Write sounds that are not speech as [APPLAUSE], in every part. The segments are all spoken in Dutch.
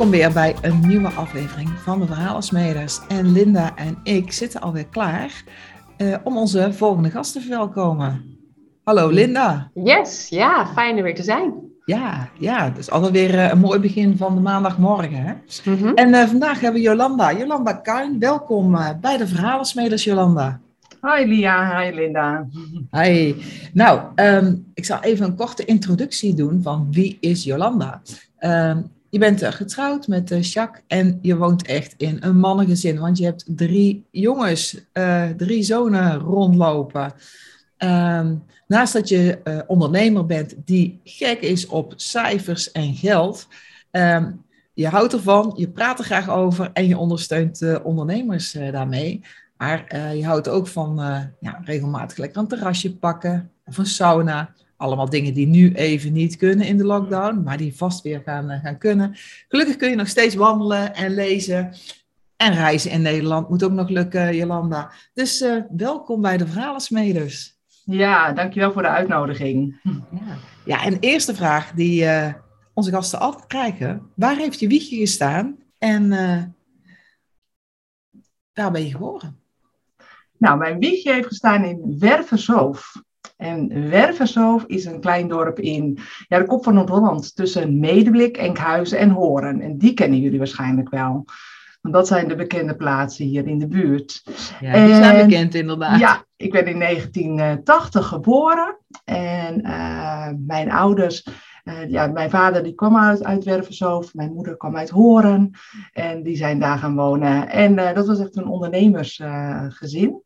Welkom weer bij een nieuwe aflevering van de Verhalensmeders. En Linda en ik zitten alweer klaar uh, om onze volgende gast te verwelkomen. Hallo Linda. Yes, ja, fijn er weer te zijn. Ja, ja, het is altijd weer uh, een mooi begin van de maandagmorgen. Hè? Mm -hmm. En uh, vandaag hebben we Jolanda. Jolanda Kuin, welkom bij de Verhalensmeders, Jolanda. Hoi Lia, hi Linda. Hi. Nou, um, ik zal even een korte introductie doen van wie is Jolanda. Um, je bent getrouwd met uh, Jacques en je woont echt in een mannengezin, want je hebt drie jongens, uh, drie zonen rondlopen. Um, naast dat je uh, ondernemer bent die gek is op cijfers en geld, um, je houdt ervan, je praat er graag over en je ondersteunt de ondernemers daarmee. Maar je houdt ook van regelmatig lekker een terrasje pakken of een sauna. Allemaal dingen die nu even niet kunnen in de lockdown, maar die vast weer gaan, gaan kunnen. Gelukkig kun je nog steeds wandelen en lezen. En reizen in Nederland moet ook nog lukken, Jolanda. Dus uh, welkom bij de Verhalensmeders. Ja, dankjewel voor de uitnodiging. Ja, ja en eerste vraag die uh, onze gasten altijd krijgen. Waar heeft je wiegje gestaan en uh, waar ben je geboren? Nou, mijn wiegje heeft gestaan in Wervershoofd. En Wervershoofd is een klein dorp in ja, de kop van Noord-Holland tussen Medeblik, Enkhuizen en Horen. En die kennen jullie waarschijnlijk wel. Want dat zijn de bekende plaatsen hier in de buurt. Ja, die en, zijn bekend inderdaad. Ja, ik ben in 1980 geboren. En uh, mijn ouders, uh, ja, mijn vader die kwam uit, uit Wervershoofd. Mijn moeder kwam uit Horen. En die zijn daar gaan wonen. En uh, dat was echt een ondernemersgezin.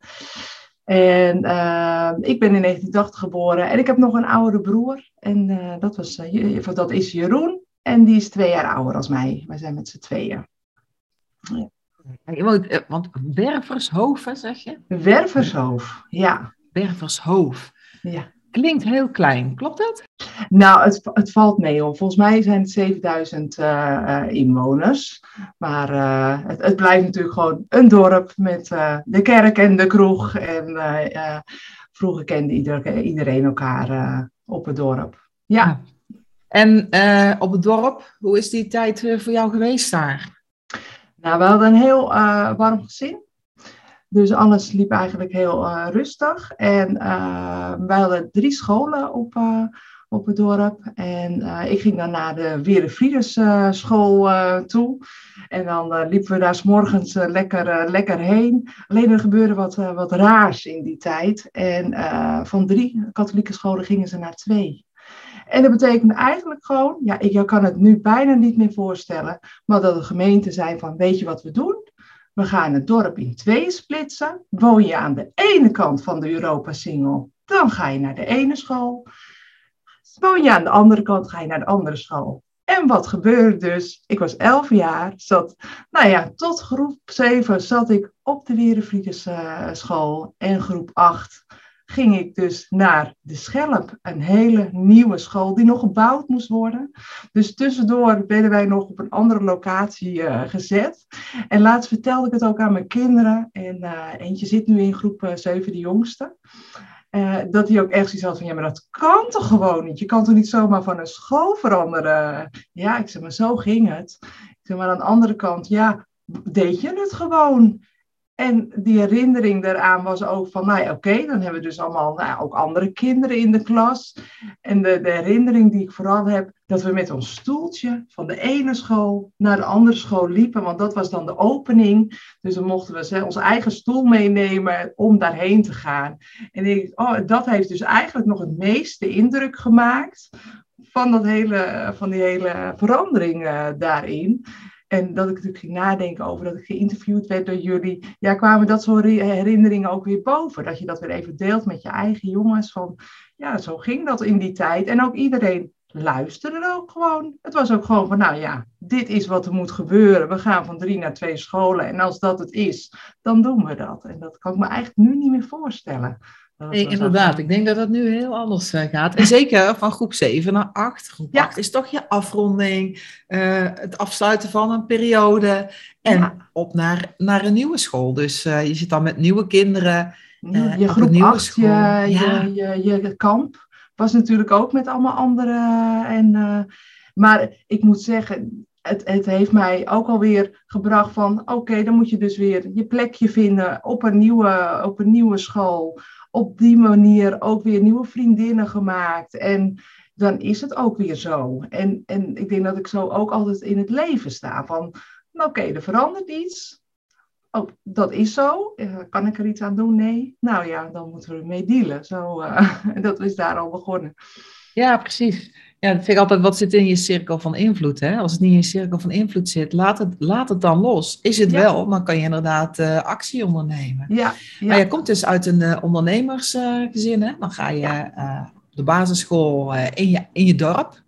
En uh, ik ben in 1980 geboren en ik heb nog een oudere broer. En uh, dat, was, uh, dat is Jeroen. En die is twee jaar ouder als mij. Wij zijn met z'n tweeën. Ja. Want Wervershoofd, zeg je? Wervershoofd, ja. Wervershoofd. Ja. Klinkt heel klein, klopt dat? Nou, het, het valt mee hoor. Volgens mij zijn het 7000 uh, inwoners. Maar uh, het, het, blijft natuurlijk gewoon een dorp met uh, de kerk en de kroeg. En vroeger kende ieder, iedereen elkaar op het dorp. Ja. En op het dorp, hoe is die tijd voor jou geweest daar? Nou, we hadden een heel warm gezin. Dus alles liep eigenlijk heel uh, rustig. En uh, wij hadden drie scholen op, uh, op het dorp. En ik ging dan naar de Werenfrieders school toe. En dan liepen we daar s morgens lekker, lekker heen. Alleen er gebeurde wat, wat raars in die tijd. En van drie katholieke scholen gingen ze naar twee. En dat betekende eigenlijk gewoon, ja, ik kan het nu bijna niet meer voorstellen, maar dat de gemeente zei van, weet je wat we doen? We gaan het dorp in twee splitsen. Woon je aan de ene kant van de Europa-singel, dan ga je naar de ene school. Woon je aan de andere kant, ga je naar de andere school. En wat gebeurde dus? Ik was elf jaar, zat, nou ja, tot groep 7 zat ik op de Werenvliegers uh, school en groep 8 ging ik dus naar de Schelp, een hele nieuwe school die nog gebouwd moest worden. Dus tussendoor werden wij nog op een andere locatie uh, gezet. En laatst vertelde ik het ook aan mijn kinderen. En uh, eentje zit nu in groep uh, 7, de jongste. Dat hij ook echt zoiets had van, ja, maar dat kan toch gewoon niet? Je kan toch niet zomaar van een school veranderen? Ja, ik zeg, maar zo ging het. Ik zeg, maar aan de andere kant, ja, deed je het gewoon? En die herinnering daaraan was ook van, nou ja, oké, dan hebben we dus allemaal nou ook andere kinderen in de klas. En de, de herinnering die ik vooral heb, dat we met ons stoeltje van de ene school naar de andere school liepen, want dat was dan de opening. Dus dan mochten we onze eigen stoel meenemen om daarheen te gaan. En ik, oh, dat heeft dus eigenlijk nog het meeste indruk gemaakt van, dat hele, van die hele verandering uh, daarin. En dat ik natuurlijk ging nadenken over dat ik geïnterviewd werd door jullie. Ja, kwamen dat soort herinneringen ook weer boven. Dat je dat weer even deelt met je eigen jongens. Van ja, zo ging dat in die tijd. En ook iedereen luisterde ook gewoon. Het was ook gewoon van, nou ja, dit is wat er moet gebeuren. We gaan van drie naar twee scholen. En als dat het is, dan doen we dat. En dat kan ik me eigenlijk nu niet meer voorstellen. Nee, inderdaad. Ik denk dat dat nu heel anders uh, gaat. En zeker van groep 7 naar 8. Groep ja. 8 is toch je afronding, uh, het afsluiten van een periode en ja. op naar, naar een nieuwe school. Dus uh, je zit dan met nieuwe kinderen. je groep nieuwe 8, school. Je, ja. je, je, je, kamp was natuurlijk ook met allemaal anderen. En, maar ik moet zeggen, het, het heeft mij ook alweer gebracht van, oké, dan moet je dus weer je plekje vinden op een nieuwe, op een nieuwe school. Op die manier ook weer nieuwe vriendinnen gemaakt. En dan is het ook weer zo. En, en ik denk dat ik zo ook altijd in het leven sta. Van, nou, oké, er verandert iets. Oh, dat is zo. Uh, kan ik er iets aan doen? Nee. Nou ja, dan moeten we ermee dealen. Zo, uh, [LAUGHS] dat is daar al begonnen. Ja, precies. Ja, dat vind ik altijd, wat zit in je cirkel van invloed? Hè? Als het niet in je cirkel van invloed zit, laat het, laat het dan los. Is het wel, dan kan je inderdaad uh, actie ondernemen. Ja, ja. Maar je komt dus uit een uh, ondernemersgezin, hè? Dan ga je ja. de basisschool in, je, in je dorp.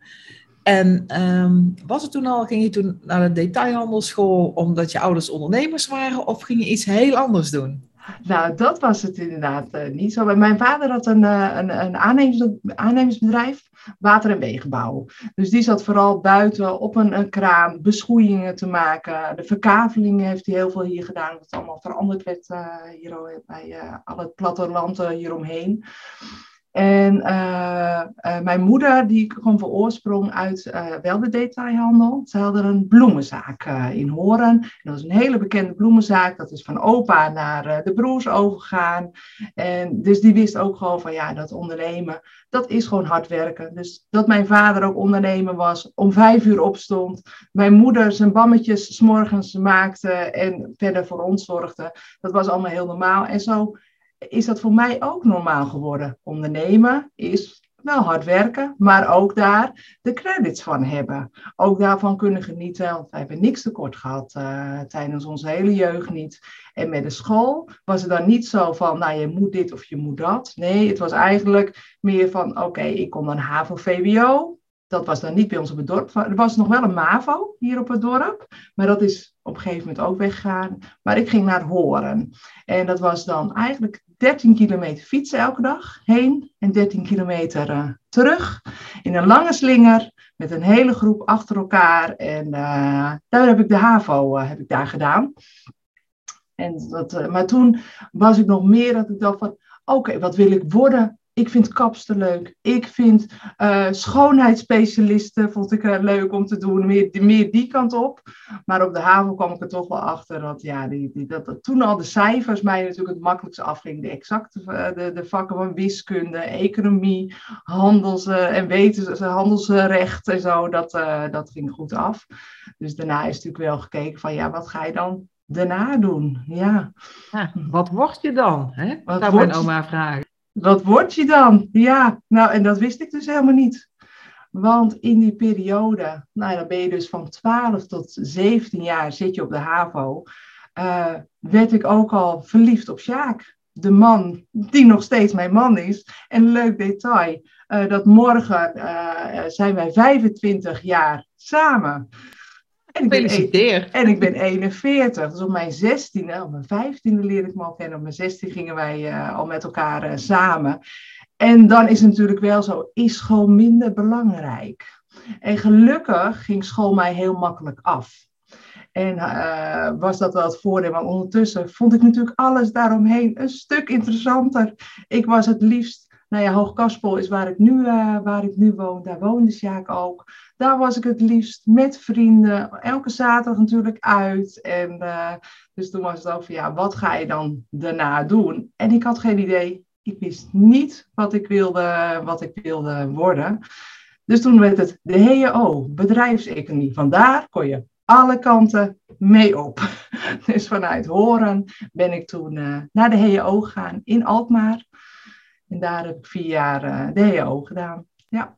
En um, was het toen al, ging je toen naar de detailhandelschool omdat je ouders ondernemers waren of ging je iets heel anders doen? Nou, dat was het inderdaad uh, niet zo. Mijn vader had een, uh, een, een aannemers, aannemersbedrijf, water- en wegenbouw. Dus die zat vooral buiten op een, een kraan beschoeiingen te maken. De verkavelingen heeft hij heel veel hier gedaan, dat het allemaal veranderd werd uh, hier bij al het platteland hieromheen. En uh, uh, mijn moeder, die kwam van oorsprong uit uh, wel de detailhandel. Ze hadden een bloemenzaak in Horen. dat was een hele bekende bloemenzaak. Dat is van opa naar de broers overgegaan. En dus die wist ook gewoon van ja, dat ondernemen, dat is gewoon hard werken. Dus dat mijn vader ook ondernemer was, om vijf uur opstond. Mijn moeder zijn bammetjes s morgens maakte en verder voor ons zorgde. Dat was allemaal heel normaal. En zo is dat voor mij ook normaal geworden. Ondernemen is wel hard werken, maar ook daar de credits van hebben. Ook daarvan kunnen genieten, wij hebben niks tekort gehad uh, tijdens onze hele jeugd niet. En met de school was het dan niet zo van, nou je moet dit of je moet dat. Nee, het was eigenlijk meer van, oké, ik kom dan HAVO-VWO. Dat was dan niet bij ons op het dorp. Er was nog wel een MAVO hier op het dorp, maar dat is op een gegeven moment ook weggegaan. Maar ik ging naar Horen. En dat was dan eigenlijk 13 kilometer fietsen elke dag heen en 13 kilometer uh, terug. In een lange slinger met een hele groep achter elkaar. En uh, daar heb ik de HAVO uh, heb ik daar gedaan. En dat, maar toen was ik nog meer dat ik dacht van, oké, wat wil ik worden? Ik vind kapster leuk. Ik vind uh, schoonheidsspecialisten vond ik, uh, leuk om te doen. Meer, meer die kant op. Maar op de haven kwam ik er toch wel achter dat, ja, die, die, dat, dat toen al de cijfers mij natuurlijk het makkelijkste afging. De exacte uh, de, de vakken van wiskunde, economie, handels- en wetens, handelsrecht en zo. Dat, dat ging goed af. Dus daarna is natuurlijk wel gekeken van ja, wat ga je dan daarna doen? Ja. ja wat word je dan? Hè? Wat zou mijn oma vragen. Wat word je dan? Ja, nou, en dat wist ik dus helemaal niet. Want in die periode, nou, dan ben je dus van 12 tot 17 jaar zit je op de HAVO, uh, werd ik ook al verliefd op Sjaak. De man die nog steeds mijn man is. En leuk detail, uh, dat morgen uh, zijn wij 25 jaar samen. En ik, ben, en ik ben 41. Dus op mijn 16e, op mijn 15e leerde ik me al kennen. Op mijn 16 gingen wij uh, al met elkaar uh, samen. En dan is het natuurlijk wel zo, is school minder belangrijk? En gelukkig ging school mij heel makkelijk af. En uh, was dat wel het voordeel. Maar ondertussen vond ik natuurlijk alles daaromheen een stuk interessanter. Ik was het liefst nou ja, Hoogkaspel is waar ik, nu, uh, waar ik nu woon. Daar woonde Sjaak ook. Daar was ik het liefst met vrienden. Elke zaterdag natuurlijk uit. En uh, dus toen was het van, ja, wat ga je dan daarna doen? En ik had geen idee. Ik wist niet wat ik wilde, wat ik wilde worden. Dus toen werd het de HEO, bedrijfseconomie. Vandaar kon je alle kanten mee op. [LAUGHS] Dus vanuit Horen ben ik toen uh, naar de HEO gegaan in Alkmaar. En daar heb ik vier jaar uh, de HEO gedaan. Ja.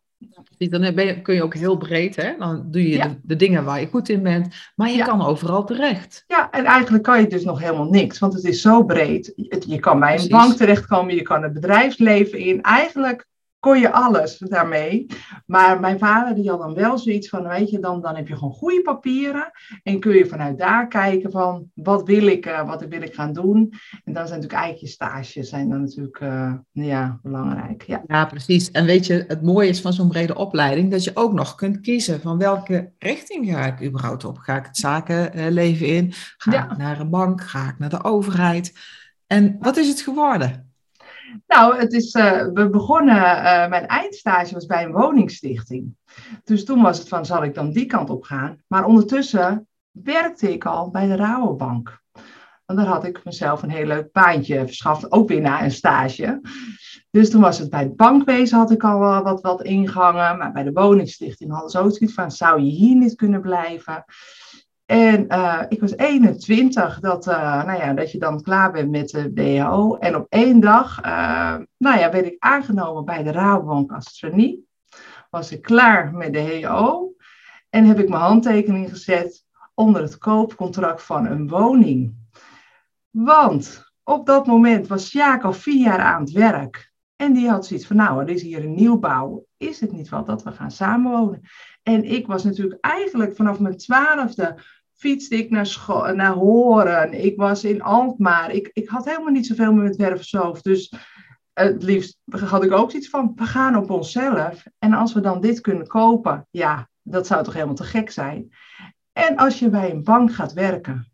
Dan je, kun je ook heel breed, hè? Dan doe je ja. de, de, dingen waar je goed in bent, maar je ja. kan overal terecht. Ja, en eigenlijk kan je dus nog helemaal niks, want het is zo breed. Je kan bij een Precies. bank terechtkomen, je kan het bedrijfsleven in. Eigenlijk kon je alles daarmee. Maar mijn vader die had dan wel zoiets van, weet je, dan, dan heb je gewoon goede papieren. En kun je vanuit daar kijken van, wat wil ik, uh, wat wil ik gaan doen. En dan zijn natuurlijk eigenlijk je stages zijn dan natuurlijk, uh, ja, belangrijk. Ja. ja, precies. En weet je, het mooie is van zo'n brede opleiding, dat je ook nog kunt kiezen van welke richting ga ik überhaupt op. Ga ik het zakenleven in? Ga ja. ik naar een bank? Ga ik naar de overheid? En wat is het geworden? Nou, het is, uh, we begonnen, uh, mijn eindstage was bij een woningstichting. Dus toen was het van, zal ik dan die kant op gaan? Maar ondertussen werkte ik al bij de Rabobank. En daar had ik mezelf een heel leuk baantje verschaft, ook weer na een stage. Dus toen was het bij het bankwezen had ik al wat, wat ingangen. Maar bij de woningstichting hadden ze ook zoiets van, zou je hier niet kunnen blijven? En uh, ik was 21, dat, uh, nou ja, dat je dan klaar bent met de WHO. En op één dag uh, nou ja, werd ik aangenomen bij de Rabobank. Was ik klaar met de HO. En heb ik mijn handtekening gezet onder het koopcontract van een woning. Want op dat moment was Sjaak al vier jaar aan het werk. En die had zoiets van, nou, er is hier een nieuwbouw. Is het niet wel dat we gaan samenwonen? En ik was natuurlijk eigenlijk vanaf mijn twaalfde fietste ik naar, naar Horen. Ik was in Alkmaar. Ik, ik had helemaal niet zoveel met Wervershoofd. Dus het liefst had ik ook iets van, we gaan op onszelf. En als we dan dit kunnen kopen, ja, dat zou toch helemaal te gek zijn. En als je bij een bank gaat werken,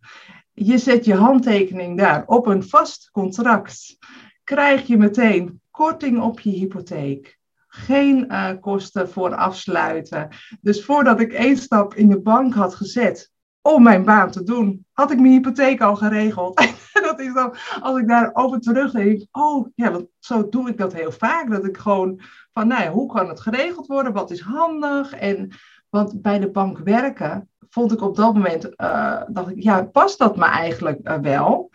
je zet je handtekening daar op een vast contract, krijg je meteen korting op je hypotheek. Geen uh, kosten voor afsluiten. Dus voordat ik één stap in de bank had gezet, om mijn baan te doen, had ik mijn hypotheek al geregeld. [LAUGHS] dat is dan, als ik daarover terugdenk, oh ja, want zo doe ik dat heel vaak. Dat ik gewoon van, nou ja, hoe kan het geregeld worden? Wat is handig? En, want bij de bank werken vond ik op dat moment, uh, dacht ik, ja, past dat me eigenlijk uh, wel?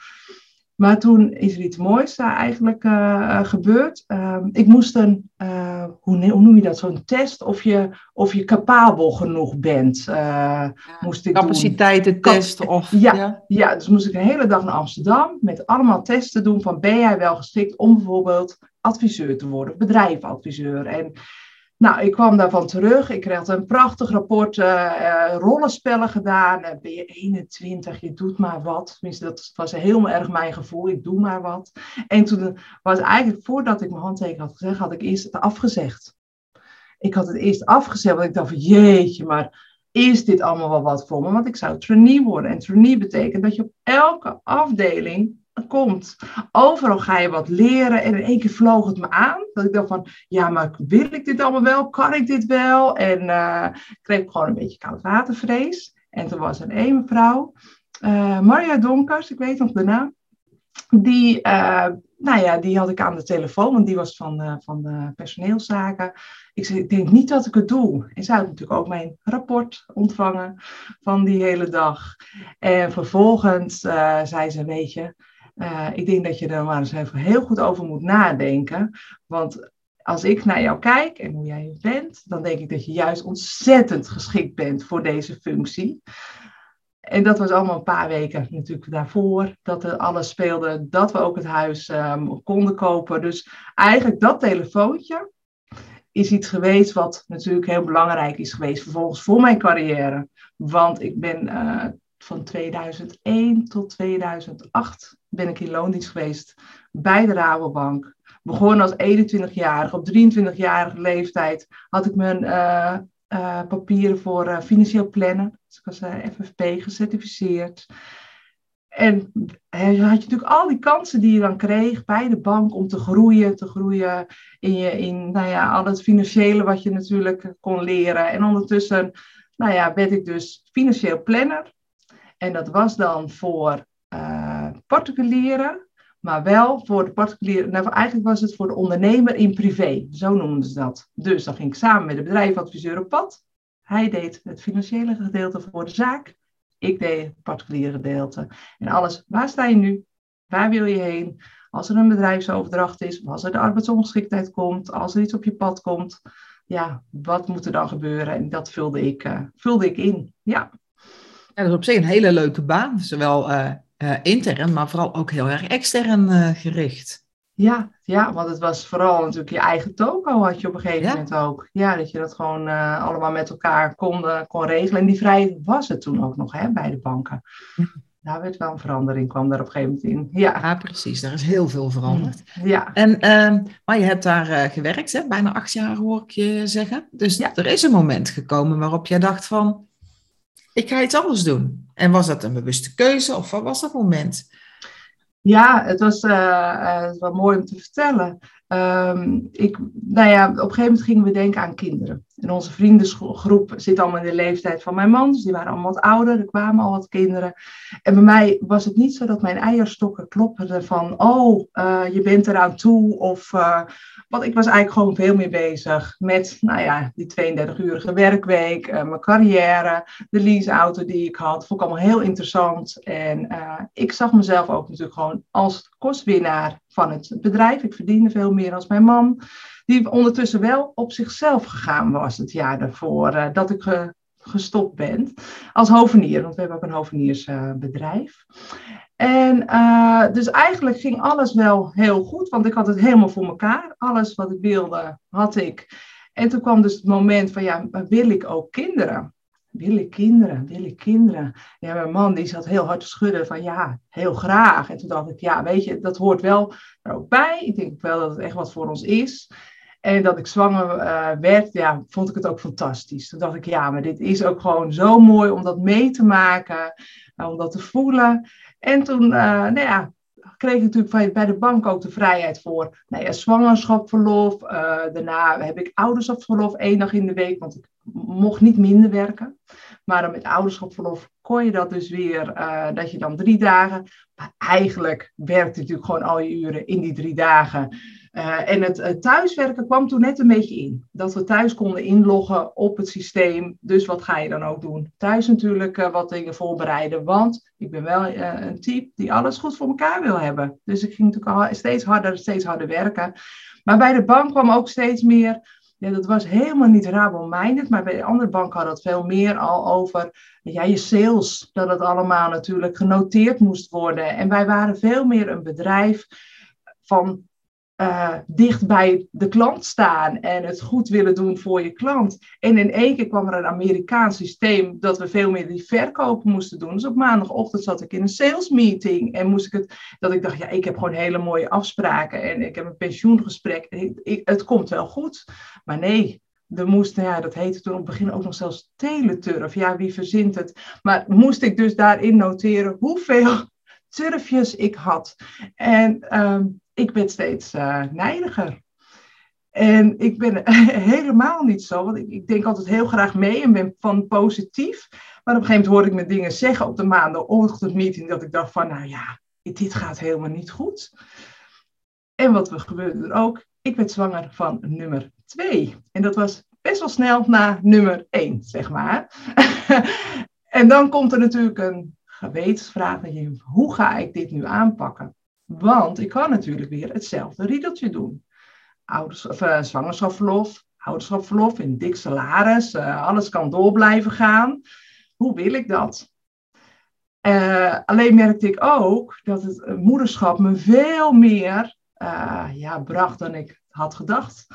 Maar toen is er iets moois daar eigenlijk uh, gebeurd. Uh, ik moest een, uh, hoe, hoe, noem je dat, zo'n test of je, of je capabel genoeg bent. Ja, moest ik capaciteitentest of... Ja, ja, ja. dus moest ik een hele dag naar Amsterdam met allemaal testen doen van ben jij wel geschikt om bijvoorbeeld adviseur te worden, bedrijfadviseur. En nou, ik kwam daarvan terug. Ik kreeg een prachtig rapport, uh, rollenspellen gedaan. Uh, ben je 21, je doet maar wat. Tenminste, dat was heel erg mijn gevoel. Ik doe maar wat. En toen was eigenlijk, voordat ik mijn handtekening had gezegd, had ik eerst het afgezegd. Ik had het eerst afgezegd, want ik dacht van jeetje, maar is dit allemaal wel wat voor me? Want ik zou trainee worden. En trainee betekent dat je op elke afdeling komt. Overal ga je wat leren en in één keer vloog het me aan. Dat ik dacht van, ja, maar wil ik dit allemaal wel? Kan ik dit wel? En uh, kreeg ik gewoon een beetje koudwatervrees. En toen was er één mevrouw, uh, Maria Donkers, ik weet nog de naam. Die, uh, nou ja, die had ik aan de telefoon, want die was van, van de personeelszaken. Ik zei, ik denk niet dat ik het doe. En zij had natuurlijk ook mijn rapport ontvangen van die hele dag. En vervolgens zei ze, weet je, uh, ik denk dat je er maar eens heel goed over moet nadenken. Want als ik naar jou kijk en hoe jij bent, dan denk ik dat je juist ontzettend geschikt bent voor deze functie. En dat was allemaal een paar weken natuurlijk daarvoor, dat er alles speelde, dat we ook het huis um, konden kopen. Dus eigenlijk dat telefoontje is iets geweest wat natuurlijk heel belangrijk is geweest vervolgens voor mijn carrière. Want ik ben uh, van 2001 tot 2008 ben ik in loondienst geweest bij de Rabobank. Begonnen als 21-jarige. Op 23-jarige leeftijd had ik mijn uh, papieren voor uh, financieel plannen. Dus ik was FFP gecertificeerd. En had je natuurlijk al die kansen die je dan kreeg bij de bank om te groeien, te groeien in, je, in nou ja, al het financiële wat je natuurlijk kon leren. En ondertussen nou ja, werd ik dus financieel planner. En dat was dan voor particulieren, maar wel voor de particulieren. Nou, eigenlijk was het voor de ondernemer in privé, zo noemden ze dat. Dus dan ging ik samen met de bedrijfadviseur op pad. Hij deed het financiële gedeelte voor de zaak. Ik deed het particuliere gedeelte. En alles, waar sta je nu? Waar wil je heen? Als er een bedrijfsoverdracht is, als er de arbeidsongeschiktheid komt, als er iets op je pad komt, ja, wat moet er dan gebeuren? En dat vulde ik, uh, vulde ik in. Ja. Dat is op zich een hele leuke baan. Zowel uh, uh, intern, maar vooral ook heel erg extern uh, gericht. Ja, ja, want het was vooral natuurlijk je eigen toko had je op een gegeven ja. moment ook. Ja, dat je dat gewoon uh, allemaal met elkaar kon, kon regelen. En die vrijheid was het toen ook nog hè, bij de banken. Ja. Daar werd wel een verandering, kwam daar op een gegeven moment in. Ja, ja precies. Daar is heel veel veranderd. Ja. En, ehm, maar je hebt daar gewerkt, hè? bijna acht jaar hoor ik je zeggen. Dus ja. er is een moment gekomen waarop jij dacht van ik ga iets anders doen. En was dat een bewuste keuze of wat was dat moment? Ja, het was uh, wel mooi om te vertellen. Um, ik, nou ja, op een gegeven moment gingen we denken aan kinderen. En onze vriendengroep zit allemaal in de leeftijd van mijn man, dus die waren allemaal wat ouder, er kwamen al wat kinderen. En bij mij was het niet zo dat mijn eierstokken klopperden van, oh, uh, je bent eraan toe, of uh, want ik was eigenlijk gewoon veel meer bezig met, nou ja, die 32-urige werkweek, uh, mijn carrière, de leaseauto die ik had. Vond ik allemaal heel interessant. En ik zag mezelf ook natuurlijk gewoon als kostwinnaar van het bedrijf. Ik verdiende veel meer als mijn man. Die ondertussen wel op zichzelf gegaan was het jaar daarvoor uh, dat ik ge gestopt ben. Als hovenier, want we hebben ook een hoveniersbedrijf. En uh, dus eigenlijk ging alles wel heel goed, want ik had het helemaal voor elkaar. Alles wat ik wilde, had ik. En toen kwam dus het moment van, ja, wil ik ook kinderen? Wil ik kinderen? Wil ik kinderen? Ja, mijn man die zat heel hard te schudden van, ja, heel graag. En toen dacht ik, ja, weet je, dat hoort wel er ook bij. Ik denk wel dat het echt wat voor ons is. En dat ik zwanger uh, werd, ja, vond ik het ook fantastisch. Toen dacht ik, ja, maar dit is ook gewoon zo mooi om dat mee te maken, om dat te voelen. En toen, uh, nou ja, kreeg ik natuurlijk bij de bank ook de vrijheid voor nou ja, zwangerschapsverlof. Uh, daarna heb ik ouderschapsverlof één dag in de week, want ik mocht niet minder werken. Maar dan met ouderschapsverlof kon je dat dus weer, uh, dat je dan drie dagen. Maar eigenlijk werkte natuurlijk gewoon al je uren in die drie dagen. Uh, en het thuiswerken kwam toen net een beetje in. Dat we thuis konden inloggen op het systeem. Dus wat ga je dan ook doen? Thuis natuurlijk uh, wat dingen voorbereiden. Want ik ben wel een type die alles goed voor elkaar wil hebben. Dus ik ging natuurlijk al steeds harder, steeds harder werken. Maar bij de bank kwam ook steeds meer. Ja, dat was helemaal niet Rabo-minded, maar bij de andere bank had het veel meer al over ja, je sales. Dat het allemaal natuurlijk genoteerd moest worden. En wij waren veel meer een bedrijf van uh, dicht bij de klant staan en het goed willen doen voor je klant. En in één keer kwam er een Amerikaans systeem dat we veel meer die verkopen moesten doen. Dus op maandagochtend zat ik in een sales meeting en moest ik het, dat ik dacht, ja, ik heb gewoon hele mooie afspraken en ik heb een pensioengesprek. Ik, het komt wel goed. Maar nee, er moest, ja, dat heette toen op het begin ook nog zelfs teleturf. Ja, wie verzint het? Maar moest ik dus daarin noteren hoeveel [LAUGHS] turfjes ik had. En um, ik ben steeds uh. En ik ben [LAUGHS] helemaal niet zo, want ik, ik, denk altijd heel graag mee en ben van positief. Maar op een gegeven moment hoorde ik me dingen zeggen op de maandagochtendmeeting dat ik dacht van, nou ja, dit gaat helemaal niet goed. En wat gebeurde er ook, ik werd zwanger van nummer twee. En dat was best wel snel na nummer één, zeg maar. [LAUGHS] en dan komt er natuurlijk een gewetensvraag. Hoe ga ik dit nu aanpakken? Want ik kan natuurlijk weer hetzelfde riedeltje doen. Ouders, of, uh, in dik salaris, uh, alles kan door blijven gaan. Hoe wil ik dat? Uh, alleen merkte ik ook dat het moederschap me veel meer ja, bracht dan ik had gedacht.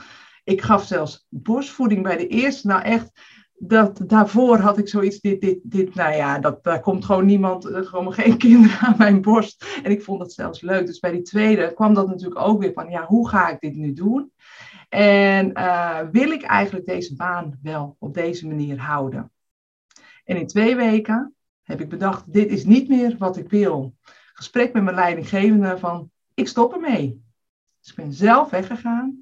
Ik gaf zelfs borstvoeding bij de eerste. Nou echt, dat, daarvoor had ik zoiets, dit, dit, dit, nou ja, dat, daar komt gewoon niemand, gewoon geen [LAUGHS] kinderen aan mijn borst. En ik vond dat zelfs leuk. Dus bij die tweede kwam dat natuurlijk ook weer van, ja, hoe ga ik dit nu doen? En uh, wil ik eigenlijk deze baan wel op deze manier houden? En in twee weken heb ik bedacht, dit is niet meer wat ik wil. Gesprek met mijn leidinggevende van, ik stop ermee. Dus ik ben zelf weggegaan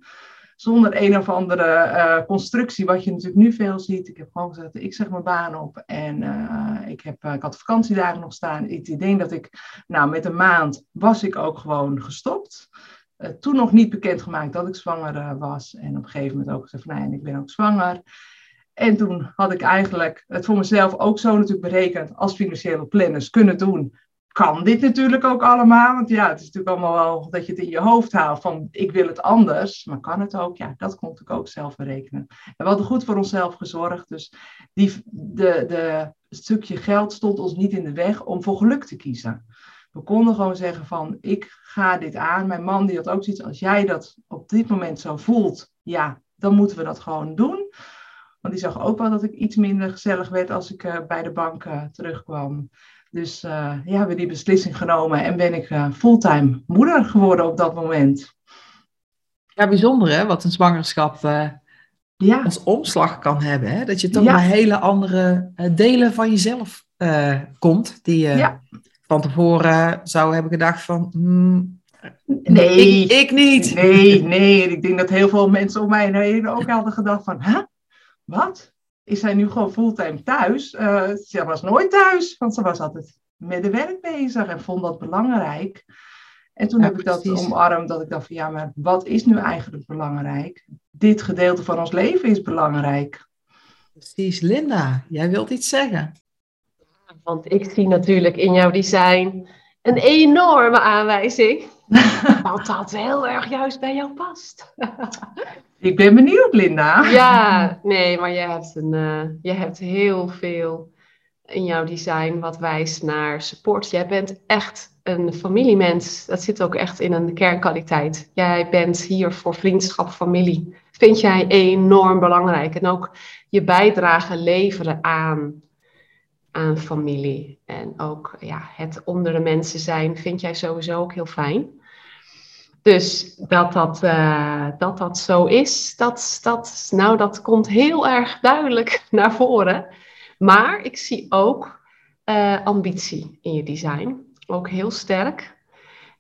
zonder een of andere uh, constructie, wat je natuurlijk nu veel ziet. Ik heb gewoon gezegd, ik zeg mijn baan op en uh, ik, heb, uh, ik had vakantiedagen nog staan. Ik denk dat ik, nou met een maand was ik ook gewoon gestopt. toen nog niet bekendgemaakt dat ik zwanger was. En op een gegeven moment ook gezegd, nee, nou ik ben ook zwanger. En toen had ik eigenlijk het voor mezelf ook zo natuurlijk berekend als financiële planners kunnen doen kan dit natuurlijk ook allemaal. Want ja, het is natuurlijk allemaal wel dat je het in je hoofd haalt van ik wil het anders. Maar kan het ook? Ja, dat kon ik ook zelf berekenen. En we hadden goed voor onszelf gezorgd. Dus die, de, de stukje geld stond ons niet in de weg om voor geluk te kiezen. We konden gewoon zeggen van ik ga dit aan. Mijn man die had ook zoiets als jij dat op dit moment zo voelt. Ja, dan moeten we dat gewoon doen. Want die zag ook wel dat ik iets minder gezellig werd als ik uh, bij de bank uh, terugkwam. Dus uh, ja, hebben we die beslissing genomen en ben ik uh, fulltime moeder geworden op dat moment. Ja, bijzonder hè, wat een zwangerschap uh, ja. als omslag kan hebben. Hè? Dat je toch ja. naar hele andere delen van jezelf komt, die je ja. van tevoren zou hebben gedacht van... hmm, Nee. ik, ik niet. Nee, nee. Ik denk dat heel veel mensen om mij heen ook hadden gedacht van, hè? Wat? Is zij nu gewoon fulltime thuis? Eh, ze was nooit thuis, want ze was altijd met de werk bezig en vond dat belangrijk. En toen Ja, heb ik dat precies. omarmd, dat ik dacht van, ja, maar wat is nu eigenlijk belangrijk? Dit gedeelte van ons leven is belangrijk. Precies, Linda, jij wilt iets zeggen. Want ik zie natuurlijk in jouw design een enorme aanwijzing. Wat [LAUGHS] dat heel erg juist bij jou past. [LAUGHS] Ik ben benieuwd, Linda. Ja, nee, maar je hebt, een, je hebt heel veel in jouw design wat wijst naar support. Jij bent echt een familiemens. Dat zit ook echt in een kernkwaliteit. Jij bent hier voor vriendschap, familie. Vind jij enorm belangrijk. En ook je bijdrage leveren aan, aan familie. En ook ja, het onder de mensen zijn vind jij sowieso ook heel fijn. Dus dat dat, eh, dat, dat zo is, dat, dat, nou, dat komt heel erg duidelijk [LAUGHS] naar voren. Maar ik zie ook eh, ambitie in je design. Ook heel sterk.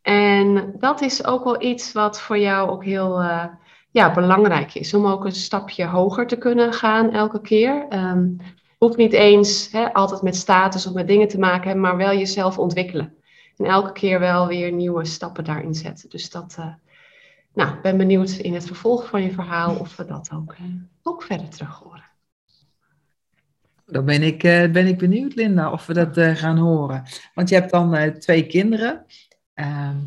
En dat is ook wel iets wat voor jou ook heel eh, ja, belangrijk is. Om ook een stapje hoger te kunnen gaan elke keer. Ehm hoeft niet eens hè, altijd met status of met dingen te maken maar wel jezelf ontwikkelen. En elke keer wel weer nieuwe stappen daarin zetten. Dus dat, eh, nou, ben benieuwd in het vervolg van je verhaal of we dat ook, eh, ook verder terug horen. Dan ben ik, eh, ben ik benieuwd, Linda, of we dat gaan horen. Want je hebt dan twee kinderen. Ehm,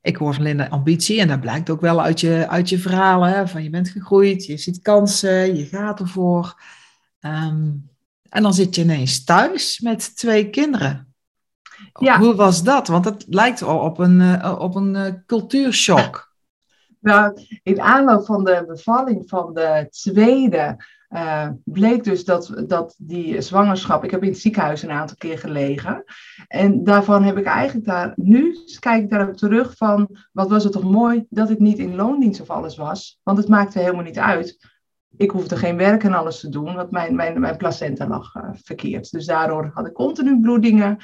ik hoor van Linda ambitie en dat blijkt ook wel uit je, uit je verhalen. Hè, van je bent gegroeid, je ziet kansen, je gaat ervoor. Ehm, en dan zit je ineens thuis met twee kinderen. Ja. Hoe was dat? Want het lijkt al op een, eh, op een eh, cultuurshock. Nou, in aanloop van de bevalling van de tweede eh, bleek dus dat, dat die zwangerschap. Ik heb in het ziekenhuis een aantal keer gelegen. En daarvan heb ik eigenlijk daar. Nu kijk ik daarop terug van. Wat was het toch mooi dat ik niet in loondienst of alles was. Want het maakte helemaal niet uit. Ik hoefde geen werk en alles te doen, want mijn, mijn, mijn placenta lag verkeerd. Dus daardoor had ik continu bloedingen.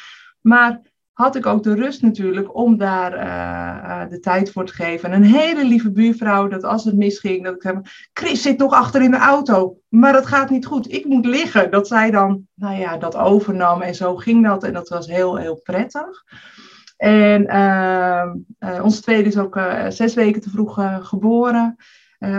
Maar had ik ook de rust natuurlijk om daar eh, eh, de tijd voor te geven. En een hele lieve buurvrouw, dat als het misging, dat ik zei, Chris zit nog achter in de auto, maar dat gaat niet goed. Ik moet liggen. Dat zij dan, nou ja, dat overnam en zo ging dat. En dat was heel, heel prettig. En uh, uh, onze tweede is ook zes weken te vroeg geboren.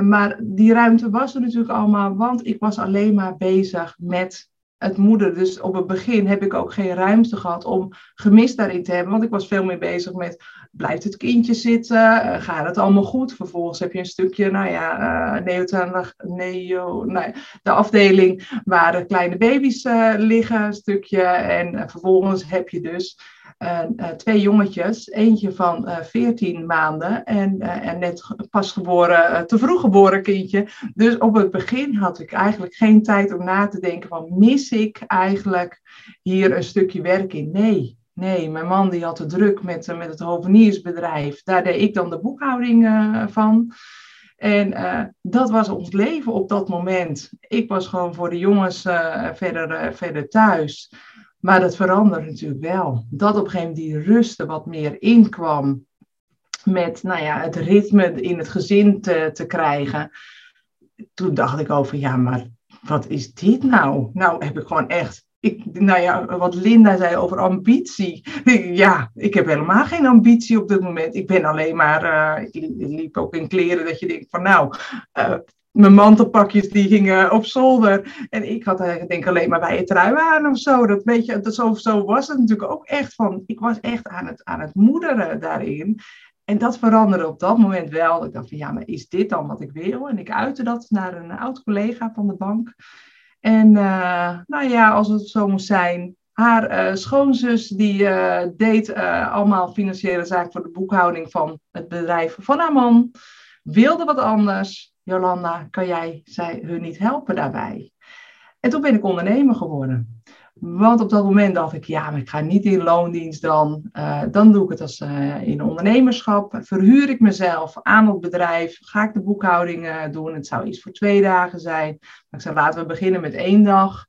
Maar die ruimte was er natuurlijk allemaal, want ik was alleen maar bezig met het moeder. Dus op het begin heb ik ook geen ruimte gehad om gemis daarin te hebben. Want ik was veel meer bezig met, blijft het kindje zitten? Uh, gaat het allemaal goed? Vervolgens heb je een stukje, nou ja, uh, neo, nou, de afdeling waar de kleine baby's uh, liggen, een stukje. En vervolgens heb je dus twee jongetjes. Eentje van 14 maanden en, en net pas geboren, te vroeg geboren kindje. Dus op het begin had ik eigenlijk geen tijd om na te denken van, mis ik eigenlijk hier een stukje werk in? Nee, Nee, mijn man die had de druk met, met het hoveniersbedrijf. Daar deed ik dan de boekhouding van. En dat was ons leven op dat moment. Ik was gewoon voor de jongens verder, verder thuis. Maar dat veranderde natuurlijk wel. Dat op een gegeven moment die rust er wat meer inkwam. Met nou ja, het ritme in het gezin te, te krijgen. Toen dacht ik over, ja, maar wat is dit nou? Nou heb ik gewoon echt ik, nou ja, wat Linda zei over ambitie. Ja, ik heb helemaal geen ambitie op dit moment. Ik ben alleen maar, uh, ik, liep, ook in kleren dat je denkt van nou, uh, mijn mantelpakjes die gingen op zolder. En ik had eigenlijk denk alleen maar bij het trui aan of zo. Dat weet je, dat zo, zo was het natuurlijk ook echt van, ik was echt aan het, aan het moederen daarin. En dat veranderde op dat moment wel. Ik dacht van ja, maar is dit dan wat ik wil? En ik uitte dat naar een oud collega van de bank. En uh, nou ja, als het zo moest zijn, haar uh, schoonzus die uh, deed allemaal financiële zaken voor de boekhouding van het bedrijf van haar man. Wilde wat anders. Jolanda, kan jij zij, hun niet helpen daarbij? En toen ben ik ondernemer geworden. Want op dat moment dacht ik, ja, maar ik ga niet in loondienst dan. Uh, dan doe ik het als uh, in ondernemerschap. Verhuur ik mezelf aan het bedrijf. Ga ik de boekhouding uh, doen. Het zou iets voor twee dagen zijn. Maar ik zei, laten we beginnen met één dag.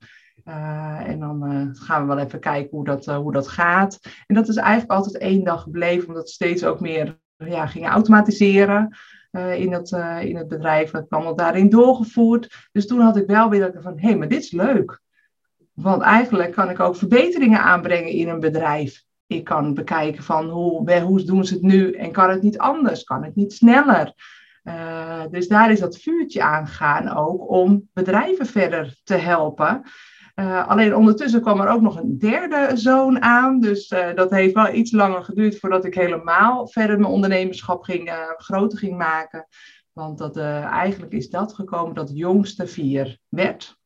en dan gaan we wel even kijken hoe dat, hoe dat gaat. En dat is eigenlijk altijd één dag gebleven, omdat we steeds ook meer ja, gingen automatiseren. In, het, in het bedrijf. Dat kwam al daarin doorgevoerd. Dus toen had ik wel weer dat van, hé, hey, maar dit is leuk. Want eigenlijk kan ik ook verbeteringen aanbrengen in een bedrijf. Ik kan bekijken van hoe, hoe doen ze het nu en kan het niet anders? Kan het niet sneller? Uh, dus daar is dat vuurtje aangegaan ook om bedrijven verder te helpen. Uh, alleen ondertussen kwam er ook nog een derde zoon aan. Dus uh, dat heeft wel iets langer geduurd voordat ik helemaal verder mijn ondernemerschap ging, groter ging maken. Want dat, eigenlijk is dat gekomen dat jongste vier werd.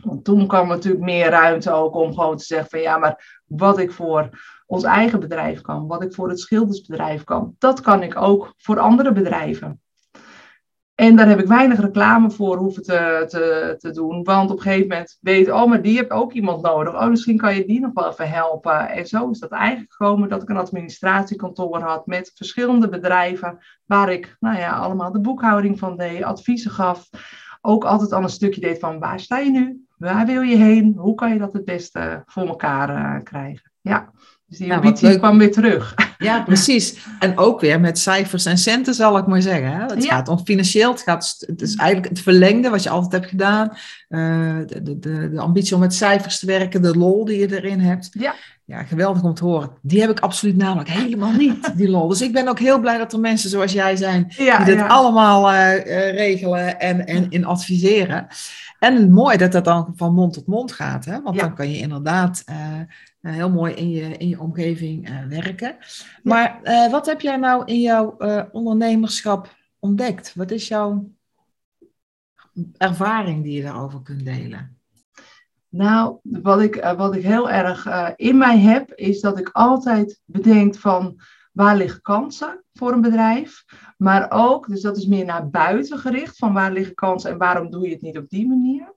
Want toen kwam er natuurlijk meer ruimte ook om gewoon te zeggen van ja, maar wat ik voor ons eigen bedrijf kan, wat ik voor het schildersbedrijf kan, dat kan ik ook voor andere bedrijven. En daar heb ik weinig reclame voor hoeven te, te, te doen. Want op een gegeven moment weet oh, maar die heb ook iemand nodig. Oh, misschien kan je die nog wel even helpen. En zo is dat eigenlijk gekomen dat ik een administratiekantoor had met verschillende bedrijven. Waar ik, nou ja, allemaal de boekhouding van deed, adviezen gaf ook altijd al een stukje deed van waar sta je nu? Waar wil je heen? Hoe kan je dat het beste voor elkaar uh, krijgen? Ja, dus die ambitie kwam weer terug. [LAUGHS] Ja, precies. En ook weer met cijfers en centen, zal ik maar zeggen. Hè? Het gaat om financieel, het, gaat, het is eigenlijk het verlengde wat je altijd hebt gedaan. Uh, de, de, de, ambitie om met cijfers te werken, de lol die je erin hebt. Ja. Ja, geweldig om te horen. Die heb ik absoluut namelijk helemaal niet, die lol. Dus ik ben ook heel blij dat er mensen zoals jij zijn, die dit allemaal uh, regelen en, en in adviseren. En mooi dat dat dan van mond tot mond gaat, hè? want dan kan je inderdaad uh, heel mooi in je, in je omgeving uh, werken. Maar uh, wat heb jij nou in jouw ondernemerschap ontdekt? Wat is jouw ervaring die je daarover kunt delen? Nou, wat ik, wat ik heel erg in mij heb, is dat ik altijd bedenk van waar liggen kansen voor een bedrijf. Maar ook, dus dat is meer naar buiten gericht, van waar liggen kansen en waarom doe je het niet op die manier.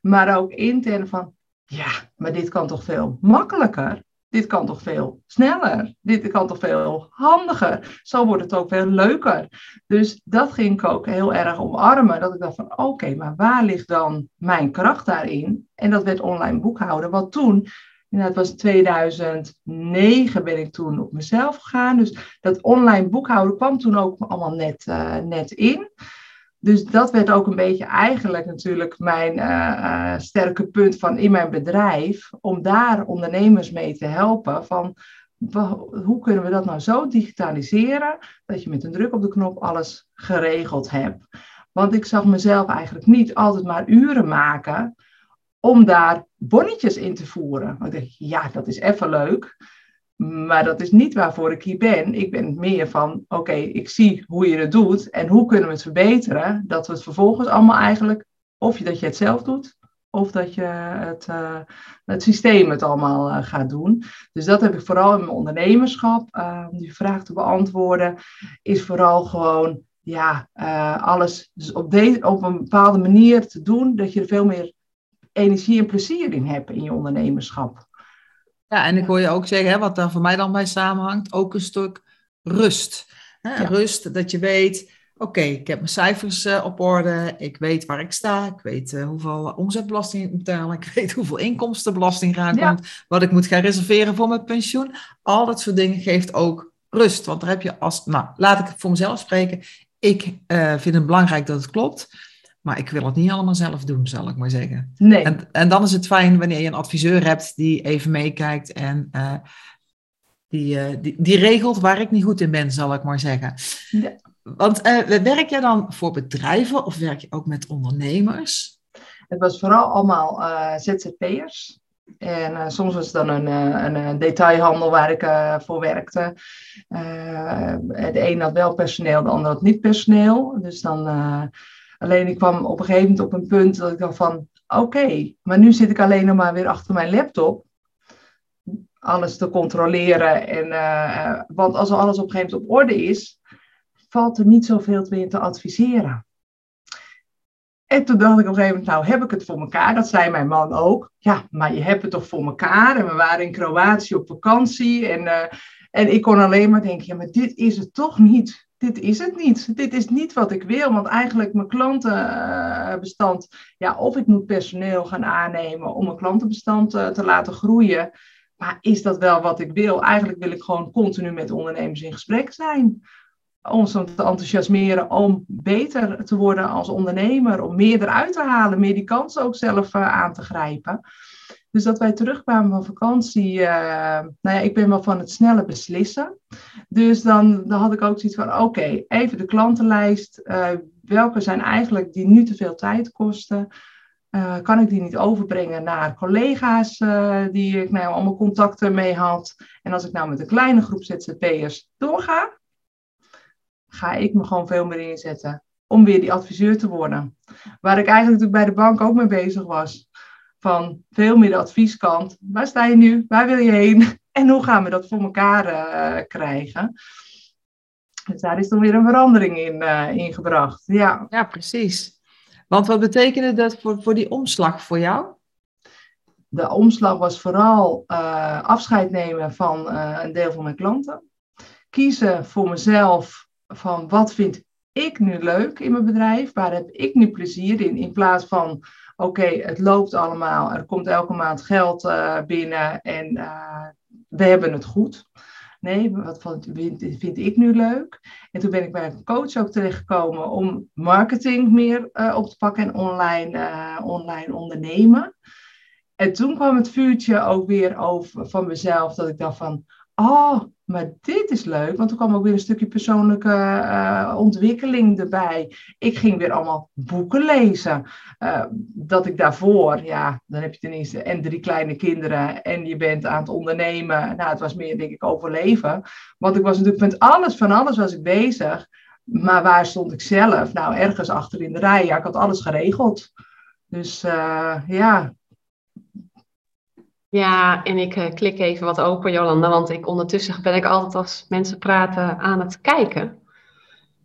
Maar ook intern van, ja, maar dit kan toch veel makkelijker? Dit kan toch veel sneller? Dit kan toch veel handiger? Zo wordt het ook veel leuker. Dus dat ging ik ook heel erg omarmen. Dat ik dacht van oké, maar waar ligt dan mijn kracht daarin? En dat werd online boekhouden. Wat toen, het was 2009 ben ik toen op mezelf gegaan. Dus dat online boekhouden kwam toen ook allemaal net, uh, net in. Dus dat werd ook een beetje eigenlijk natuurlijk mijn uh, uh, sterke punt van in mijn bedrijf, om daar ondernemers mee te helpen van hoe kunnen we dat nou zo digitaliseren dat je met een druk op de knop alles geregeld hebt. Want ik zag mezelf eigenlijk niet altijd maar uren maken om daar bonnetjes in te voeren. Ik dacht, ja, dat is even leuk. Maar dat is niet waarvoor ik hier ben. Ik ben meer van, oké, ik zie hoe je het doet en hoe kunnen we het verbeteren. Dat we het vervolgens allemaal eigenlijk, of dat je het zelf doet, of dat je het, uh, het systeem het allemaal uh, gaat doen. Dus dat heb ik vooral in mijn ondernemerschap. Om die vraag te beantwoorden, is vooral gewoon, ja, alles dus op, de, op een bepaalde manier te doen, dat je er veel meer energie en plezier in hebt in je ondernemerschap. Ja, en ik hoor je ook zeggen, hè, wat daar voor mij dan bij samenhangt, ook een stuk rust. Hè? Rust, dat je weet, oké, ik heb mijn cijfers uh, op orde, ik weet waar ik sta, ik weet uh, hoeveel omzetbelasting ik moet betalen, [LAUGHS] ik weet hoeveel inkomstenbelasting eraan ja. komt, wat ik moet gaan reserveren voor mijn pensioen. Al dat soort dingen geeft ook rust, want daar heb je als, nou, laat ik voor mezelf spreken, ik uh, vind het belangrijk dat het klopt. Maar ik wil het niet allemaal zelf doen, zal ik maar zeggen. Nee. En, en dan is het fijn wanneer je een adviseur hebt die even meekijkt en uh, die, uh, die, die regelt waar ik niet goed in ben, zal ik maar zeggen. Ja. Want uh, werk je dan voor bedrijven of werk je ook met ondernemers? Het was vooral allemaal ZZP'ers. En soms was het dan een, een, detailhandel waar ik voor werkte. de een had wel personeel, de ander had niet personeel. Dus dan Alleen ik kwam op een gegeven moment op een punt dat ik dacht van, oké, maar nu zit ik alleen nog maar weer achter mijn laptop. Alles te controleren. En, uh, want als alles op een gegeven moment op orde is, valt er niet zoveel meer te adviseren. En toen dacht ik op een gegeven moment, nou heb ik het voor elkaar. Dat zei mijn man ook. Ja, maar je hebt het toch voor elkaar. En we waren in Kroatië op vakantie. En, uh, en ik kon alleen maar denken, ja, maar dit is het toch niet dit is het niet. Dit is niet wat ik wil. Want eigenlijk mijn klantenbestand, ja, of ik moet personeel gaan aannemen om mijn klantenbestand te, te laten groeien. Maar is dat wel wat ik wil? Eigenlijk wil ik gewoon continu met ondernemers in gesprek zijn. Om ze te enthousiasmeren om beter te worden als ondernemer. Om meer eruit te halen, meer die kansen ook zelf uh, aan te grijpen. Dus dat wij terugkwamen van vakantie. Uh, nou ja, ik ben wel van het snelle beslissen. Dus dan, dan had ik ook zoiets van: oké, even de klantenlijst. Uh, welke zijn eigenlijk die nu te veel tijd kosten? Uh, kan ik die niet overbrengen naar collega's die ik nou allemaal contacten mee had? En als ik nou met een kleine groep ZZP'ers doorga, ga ik me gewoon veel meer inzetten om weer die adviseur te worden. Waar ik eigenlijk natuurlijk bij de bank ook mee bezig was van veel meer de advieskant. Waar sta je nu? Waar wil je heen? [LAUGHS] En hoe gaan we dat voor elkaar uh, krijgen? Dus daar is dan weer een verandering in, uh, in gebracht. Ja. ja, precies. Want wat betekende dat voor, voor die omslag voor jou? De omslag was vooral uh, afscheid nemen van een deel van mijn klanten. Kiezen voor mezelf van wat vind ik nu leuk in mijn bedrijf? Waar heb ik nu plezier in? In plaats van oké, het loopt allemaal, er komt elke maand geld uh, binnen en uh, we hebben het goed. Nee, wat vind, vind, ik nu leuk? En toen ben ik bij een coach ook terechtgekomen om marketing meer uh, op te pakken en online, online ondernemen. En toen kwam het vuurtje ook weer over van mezelf, dat ik dacht van, oh, maar dit is leuk, want er kwam ook weer een stukje persoonlijke uh, ontwikkeling erbij. Ik ging weer allemaal boeken lezen. Uh, dat ik daarvoor, ja, dan heb je ten eerste en drie kleine kinderen en je bent aan het ondernemen. Nou, het was meer, denk ik, overleven. Want ik was natuurlijk met alles, van alles was ik bezig. Maar waar stond ik zelf? Nou, ergens achter in de rij. Ja, ik had alles geregeld. Dus uh, ja, ja, en ik uh, klik even wat open, Jolanda, want ik, ondertussen ben ik altijd als mensen praten aan het kijken.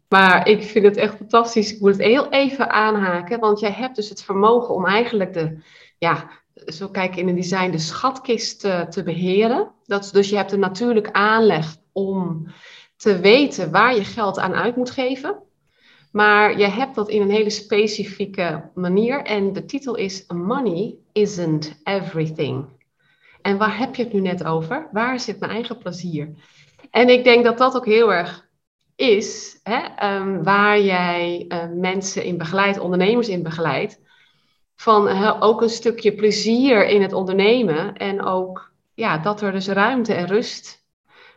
Maar ik vind het echt fantastisch. Ik moet het heel even aanhaken, want jij hebt dus het vermogen om eigenlijk de, ja, zo kijken in een design, de schatkist uh, te beheren. Dat, dus je hebt een natuurlijk aanleg om te weten waar je geld aan uit moet geven. Maar je hebt dat in een hele specifieke manier. En de titel is Money isn't everything. En waar heb je het nu net over? Waar zit mijn eigen plezier? En ik denk dat dat ook heel erg is hè, um, waar jij uh, mensen in begeleidt, ondernemers in begeleidt. Van ook een stukje plezier in het ondernemen. En ook ja, dat er dus ruimte en rust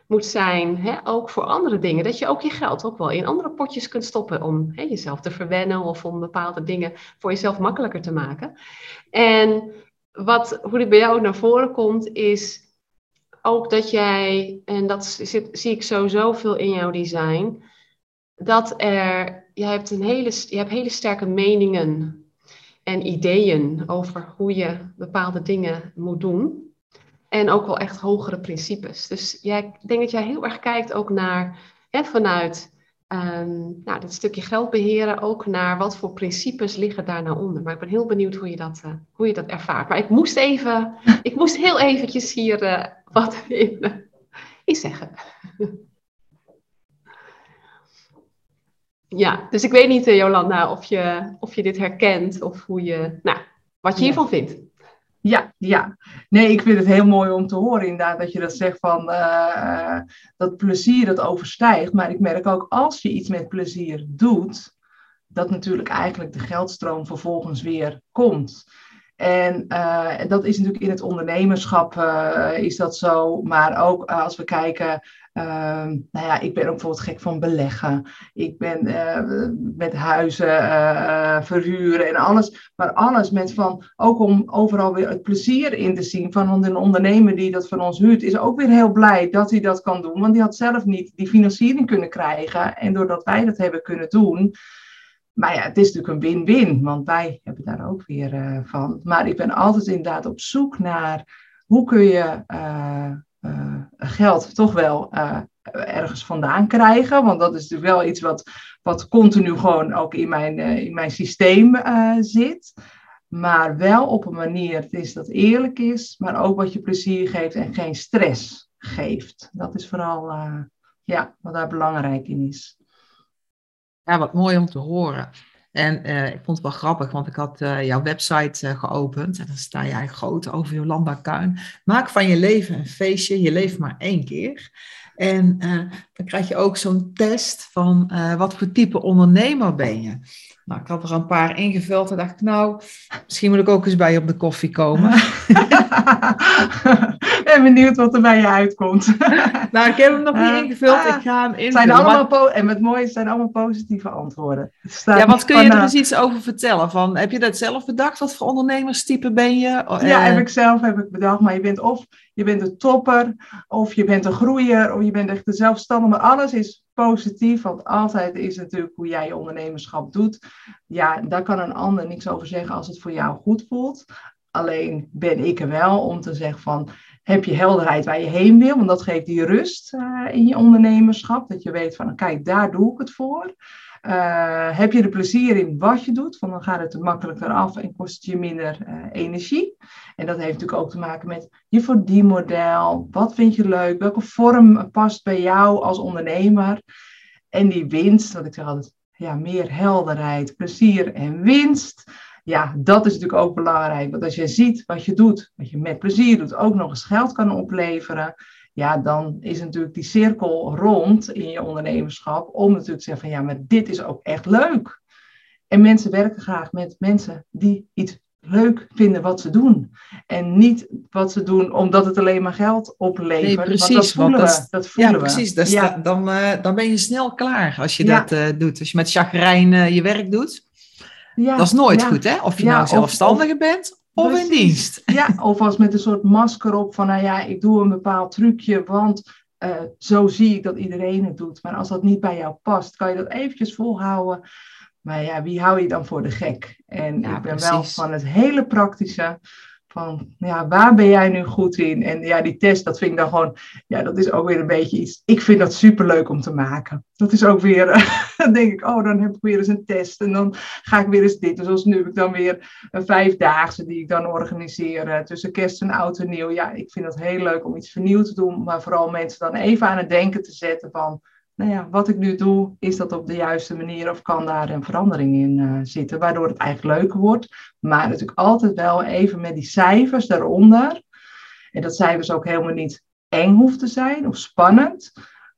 moet zijn, hè, ook voor andere dingen. Dat je ook je geld ook wel in andere potjes kunt stoppen om hè, jezelf te verwennen of om bepaalde dingen voor jezelf makkelijker te maken. En wat, hoe dit bij jou naar voren komt, is ook dat jij, en dat zie ik sowieso veel in jouw design, dat er, je hebt, een hele, je hebt hele sterke meningen en ideeën over hoe je bepaalde dingen moet doen. En ook wel echt hogere principes. Dus jij, ik denk dat jij heel erg kijkt ook naar, hè, vanuit um, nou, dat stukje geld beheren ook naar wat voor principes liggen daar nou onder. Maar ik ben heel benieuwd hoe je dat, uh, hoe je dat ervaart. Maar ik moest even, ik moest heel eventjes hier uh, wat in, uh, in zeggen. ja, dus ik weet niet, Jolanda, of je, of je dit herkent of hoe je, nou, wat je hiervan vindt. Ja, ja. Nee, ik vind het heel mooi om te horen inderdaad dat je dat zegt van uh, dat plezier dat overstijgt. Maar ik merk ook als je iets met plezier doet, dat natuurlijk eigenlijk de geldstroom vervolgens weer komt. En uh, dat is natuurlijk in het ondernemerschap uh, is dat zo. Maar ook als we kijken nou ja, ik ben ook bijvoorbeeld gek van beleggen. Ik ben uh, met huizen uh, verhuren en alles. Maar alles met van, ook om overal weer het plezier in te zien van een ondernemer die dat van ons huurt, is ook weer heel blij dat hij dat kan doen. Want die had zelf niet die financiering kunnen krijgen. En doordat wij dat hebben kunnen doen. Maar ja, het is natuurlijk een win-win, want wij hebben daar ook weer van. Maar ik ben altijd inderdaad op zoek naar hoe kun je geld toch wel uh, ergens vandaan krijgen. Want dat is natuurlijk wel iets wat, wat continu gewoon ook in mijn, in mijn systeem zit. Maar wel op een manier het is dat eerlijk is, maar ook wat je plezier geeft en geen stress geeft. Dat is vooral ja, wat daar belangrijk in is. Ja, wat mooi om te horen. En eh, ik vond het wel grappig, want ik had uh, jouw website uh, geopend. En dan sta jij groot over Jolanda Kuin. Maak van je leven een feestje. Je leeft maar één keer. En dan krijg je ook zo'n test van wat voor type ondernemer ben je. Nou, ik had er een paar ingevuld en dacht ik, nou, misschien moet ik ook eens bij je op de koffie komen. [LAUGHS] Ben benieuwd wat er bij je uitkomt. [LAUGHS] nou, ik heb hem nog niet ingevuld. ik ga hem invullen. Zijn allemaal En het mooie zijn allemaal positieve antwoorden. Ja, wat kun je er eens iets over vertellen? Van, heb je dat zelf bedacht? Wat voor ondernemerstype ben je? Ja, uh, heb ik zelf heb ik bedacht. Maar je bent of je bent een topper, of je bent een groeier, of je bent echt de zelfstandige. Maar alles is positief, want altijd is natuurlijk hoe jij je ondernemerschap doet. Ja, daar kan een ander niks over zeggen als het voor jou goed voelt. Alleen ben ik er wel om te zeggen van, heb je helderheid waar je heen wil? Want dat geeft die rust uh, in je ondernemerschap. Dat je weet van, kijk, daar doe ik het voor. Uh, heb je er plezier in wat je doet? Want dan gaat het er makkelijker af en kost je minder uh, energie. En dat heeft natuurlijk ook te maken met je verdienmodel. Wat vind je leuk? Welke vorm past bij jou als ondernemer? En die winst, wat ik zeg altijd, ja, meer helderheid, plezier en winst. Ja, dat is natuurlijk ook belangrijk. Want als je ziet wat je doet, wat je met plezier doet, ook nog eens geld kan opleveren. Ja, dan is natuurlijk die cirkel rond in je ondernemerschap. Om natuurlijk te zeggen van ja, maar dit is ook echt leuk. En mensen werken graag met mensen die iets leuk vinden wat ze doen. En niet wat ze doen omdat het alleen maar geld oplevert. Nee, precies. Want dat voelen want dat, we. Dat voelen ja, precies. Dat ja. dan, uh, dan ben je snel klaar als je ja. dat uh, doet. Als je met chagrijn uh, je werk doet. Ja, dat is nooit goed, hè? Of je nou zelfstandige of, bent of precies. in dienst. [LAUGHS] Ja, of als met een soort masker op van, nou ja, ik doe een bepaald trucje, want zo zie ik dat iedereen het doet. Maar als dat niet bij jou past, kan je dat eventjes volhouden. Maar ja, wie hou je dan voor de gek? En ja, ik ben precies. wel van het hele praktische. Van ja, waar ben jij nu goed in? En ja, die test, dat vind ik dan gewoon, ja, dat is ook weer een beetje iets. Ik vind dat superleuk om te maken. Dat is ook weer, [LAUGHS] dan denk ik, oh, dan heb ik weer eens een test. En dan ga ik weer eens dit. Dus zoals nu heb ik dan weer een vijfdaagse die ik dan organiseer tussen kerst en oud en nieuw. Ja, ik vind dat heel leuk om iets vernieuwd te doen. Maar vooral mensen dan even aan het denken te zetten van nou ja, wat ik nu doe, is dat op de juiste manier of kan daar een verandering in uh, zitten, waardoor het eigenlijk leuker wordt. Maar natuurlijk altijd wel even met die cijfers daaronder. En dat cijfers ook helemaal niet eng hoeft te zijn of spannend.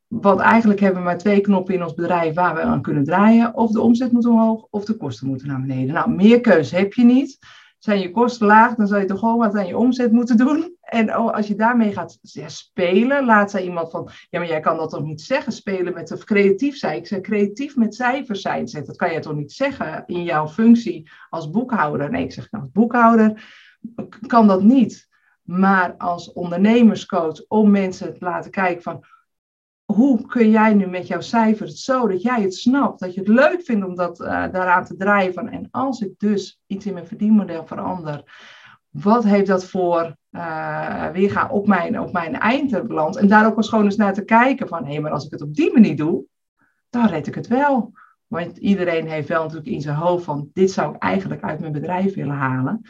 Want eigenlijk hebben we maar twee knoppen in ons bedrijf waar we aan kunnen draaien. Of de omzet moet omhoog of de kosten moeten naar beneden. Nou, meer keuze heb je niet. Zijn je kosten laag, dan zou je toch gewoon wat aan je omzet moeten doen. En oh, als je daarmee gaat spelen, laat zei iemand van, ja, maar jij kan dat toch niet zeggen, spelen met of creatief zijn. Ik zeg, creatief met cijfers zijn. Zeg, dat kan je toch niet zeggen in jouw functie als boekhouder. Nee, ik zeg, nou, als boekhouder kan dat niet. Maar als ondernemerscoach, om mensen te laten kijken van, hoe kun jij nu met jouw cijfers zo dat jij het snapt, dat je het leuk vindt om dat, uh, daaraan te drijven. En als ik dus iets in mijn verdienmodel verander, wat heeft dat voor uh, weerga op mijn, op mijn eindbeland? En daar ook eens gewoon eens naar te kijken van, hé, maar als ik het op die manier doe, dan red ik het wel. Want iedereen heeft wel natuurlijk in zijn hoofd van, dit zou ik eigenlijk uit mijn bedrijf willen halen.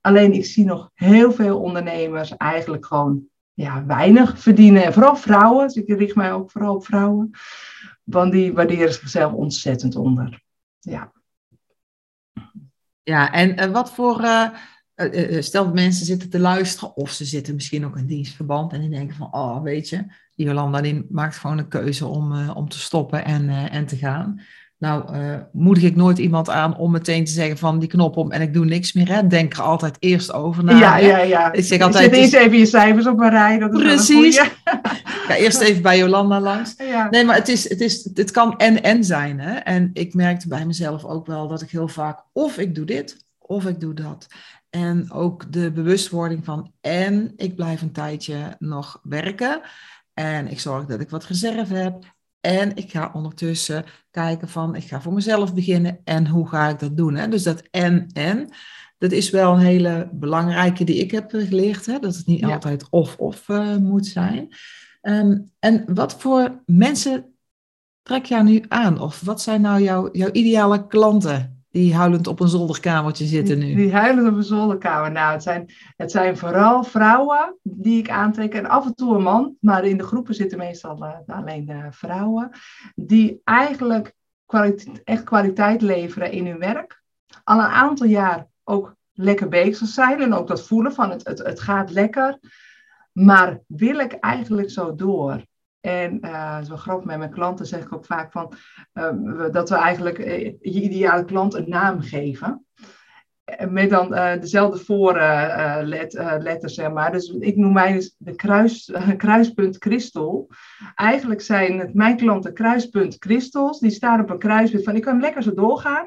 Alleen ik zie nog heel veel ondernemers eigenlijk gewoon ja, weinig verdienen. En vooral vrouwen, dus ik richt mij ook vooral op vrouwen. Want die waarderen zichzelf ontzettend onder. Ja. Ja, en uh, wat voor... Uh stel dat mensen zitten te luisteren, of ze zitten misschien ook in dienstverband en die denken van, oh weet je, Jolanda die maakt gewoon een keuze om, om te stoppen en, en te gaan. Nou, moedig ik nooit iemand aan om meteen te zeggen van die knop om en ik doe niks meer. Hè? Denk er altijd eerst over na. Ja, ja, ja. Ik zeg altijd, Zet eens even je cijfers op een rij. Dat Precies. Ga [LAUGHS] eerst even bij Jolanda langs. [LAUGHS] Ja. Nee, maar het, is, het, is, het kan en-en zijn. Hè? En ik merkte bij mezelf ook wel dat ik heel vaak of ik doe dit of ik doe dat. En ook de bewustwording van en ik blijf een tijdje nog werken. En ik zorg dat ik wat reserve heb. En ik ga ondertussen kijken van ik ga voor mezelf beginnen en hoe ga ik dat doen. Hè? Dus dat en en. Dat is wel een hele belangrijke die ik heb geleerd. Hè? Dat het niet altijd of-of uh, moet zijn. Um, en wat voor mensen trek jij nu aan? Of wat zijn nou jouw, jouw ideale klanten? Die huilend op een zolderkamertje zitten nu? Die, die huilend op een zolderkamer. Nou, het zijn, het zijn vooral vrouwen die ik aantrek. En af en toe een man. Maar in de groepen zitten meestal uh, alleen uh, vrouwen. Die eigenlijk echt kwaliteit leveren in hun werk. Al een aantal jaar ook lekker bezig zijn en ook dat voelen van het, het, het gaat lekker. Maar wil ik eigenlijk zo door? En uh, zo grappig met mijn klanten zeg ik ook vaak van uh, dat we eigenlijk uh, je ideale klant een naam geven. Met dan dezelfde voorletters, zeg maar. Dus ik noem mij dus de kruis, [LAUGHS] kruispunt kristal. Eigenlijk zijn het mijn klanten kruispunt kristals. Die staan op een kruispunt van ik kan lekker zo doorgaan.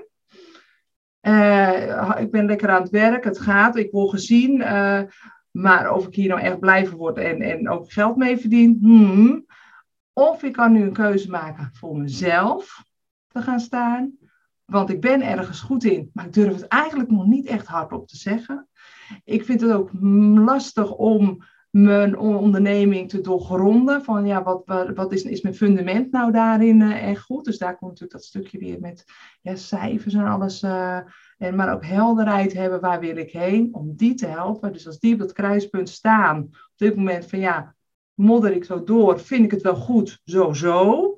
ik ben lekker aan het werk, het gaat, ik word gezien. maar of ik hier nou echt blijven word en, en ook geld mee verdien, hmm. Of ik kan nu een keuze maken voor mezelf te gaan staan. Want ik ben ergens goed in, maar ik durf het eigenlijk nog niet echt hardop te zeggen. Ik vind het ook lastig om mijn onderneming te doorgronden. Van ja, wat, wat is, is mijn fundament nou daarin uh, echt goed? Dus daar komt natuurlijk dat stukje weer met ja, cijfers en alles. Uh, en maar ook helderheid hebben, waar wil ik heen? Om die te helpen. Dus als die op dat kruispunt staan, op dit moment van ja, modder ik zo door, vind ik het wel goed, zo zo.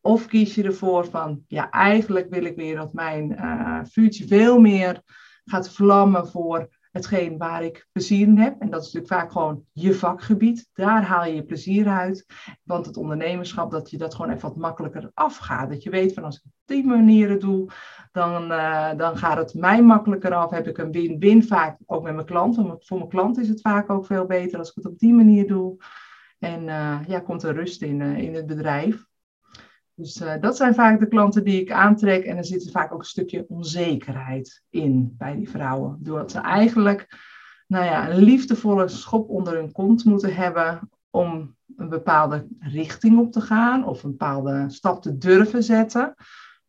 Of kies je ervoor van, ja, eigenlijk wil ik weer dat mijn uh, vuurtje veel meer gaat vlammen voor hetgeen waar ik plezier in heb. En dat is natuurlijk vaak gewoon je vakgebied. Daar haal je je plezier uit. Want het ondernemerschap, dat je dat gewoon even wat makkelijker afgaat. Dat je weet van als ik op die manieren doe, dan, uh, dan gaat het mij makkelijker af. Heb ik een win-win vaak ook met mijn klant. Want voor mijn klant is het vaak ook veel beter als ik het op die manier doe. En uh, ja, komt er rust in, uh, in het bedrijf. Dus uh, dat zijn vaak de klanten die ik aantrek. En er zit vaak ook een stukje onzekerheid in bij die vrouwen. Doordat ze eigenlijk nou ja, een liefdevolle schop onder hun kont moeten hebben om een bepaalde richting op te gaan of een bepaalde stap te durven zetten.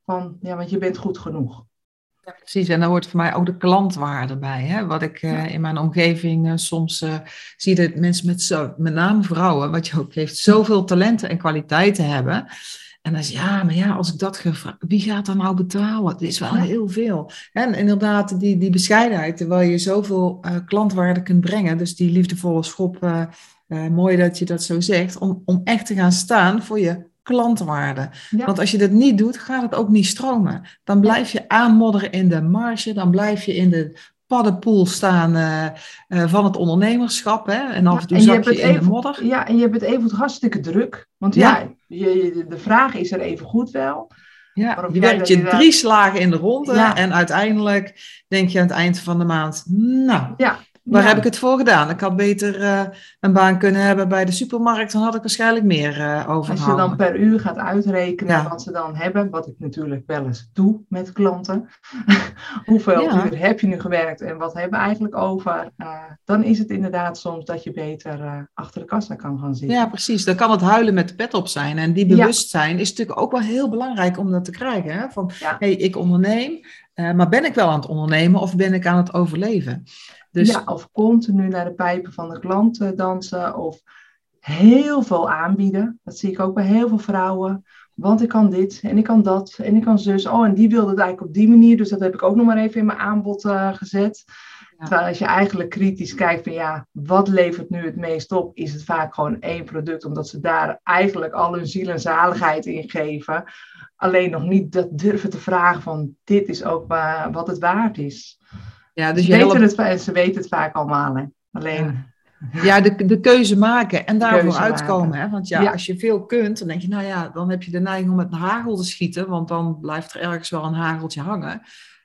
Van ja, want je bent goed genoeg. Ja, precies. En daar hoort voor mij ook de klantwaarde bij. Hè? Wat ik uh, in mijn omgeving uh, soms uh, zie, dat mensen met zo, met name vrouwen, wat je ook heeft, zoveel talenten en kwaliteiten hebben. En dan is ja, maar ja, als ik dat gevraagd, wie gaat dan nou betalen? Het is wel heel veel. En inderdaad, die, die bescheidenheid, terwijl je zoveel klantwaarde kunt brengen. Dus die liefdevolle schop, mooi dat je dat zo zegt, om, om echt te gaan staan voor je klantwaarde. Want als je dat niet doet, gaat het ook niet stromen. Dan blijf je aanmodderen in de marge, dan blijf je in de paddenpoel staan uh, uh, van het ondernemerschap. Hè? En af en toe ja, zak je, je in even, de modder. Ja, en je hebt het even hartstikke druk. Want ja, ja je, de vraag is er even goed wel. Ja, je werkt je drie slagen in de ronde ja. en uiteindelijk denk je aan het eind van de maand, nou, ja. Waar ja. heb ik het voor gedaan? Ik had beter uh, een baan kunnen hebben bij de supermarkt, dan had ik waarschijnlijk meer uh, overgehouden. Als je dan per uur gaat uitrekenen ja. wat ze dan hebben, wat ik natuurlijk wel eens doe met klanten. [LAUGHS] Hoeveel ja. uur heb je nu gewerkt en wat hebben we eigenlijk over? Uh, dan is het inderdaad soms dat je beter achter de kassa kan gaan zitten. Ja, precies. Dan kan het huilen met de pet op zijn. En die bewustzijn is natuurlijk ook wel heel belangrijk om dat te krijgen. Hè? Van, hé, hey, ik onderneem, maar ben ik wel aan het ondernemen of ben ik aan het overleven? Dus... Ja, of continu naar de pijpen van de klanten dansen of heel veel aanbieden. Dat zie ik ook bij heel veel vrouwen. Want ik kan dit en ik kan dat en ik kan zus. Oh, en die wilde het eigenlijk op die manier. Dus dat heb ik ook nog maar even in mijn aanbod uh, gezet. Ja. Terwijl als je eigenlijk kritisch kijkt van ja, wat levert nu het meest op? Is het vaak gewoon één product. Omdat ze daar eigenlijk al hun ziel en zaligheid in geven. Alleen nog niet dat durven te vragen van dit is ook wat het waard is. Ja, dus ze, je helpt... het, ze weten het vaak allemaal. Hè? Alleen... Ja, de, de keuze maken en daarvoor uitkomen. Hè? Want ja, ja, als je veel kunt, dan denk je, nou ja, dan heb je de neiging om met een hagel te schieten, want dan blijft er ergens wel een hageltje hangen.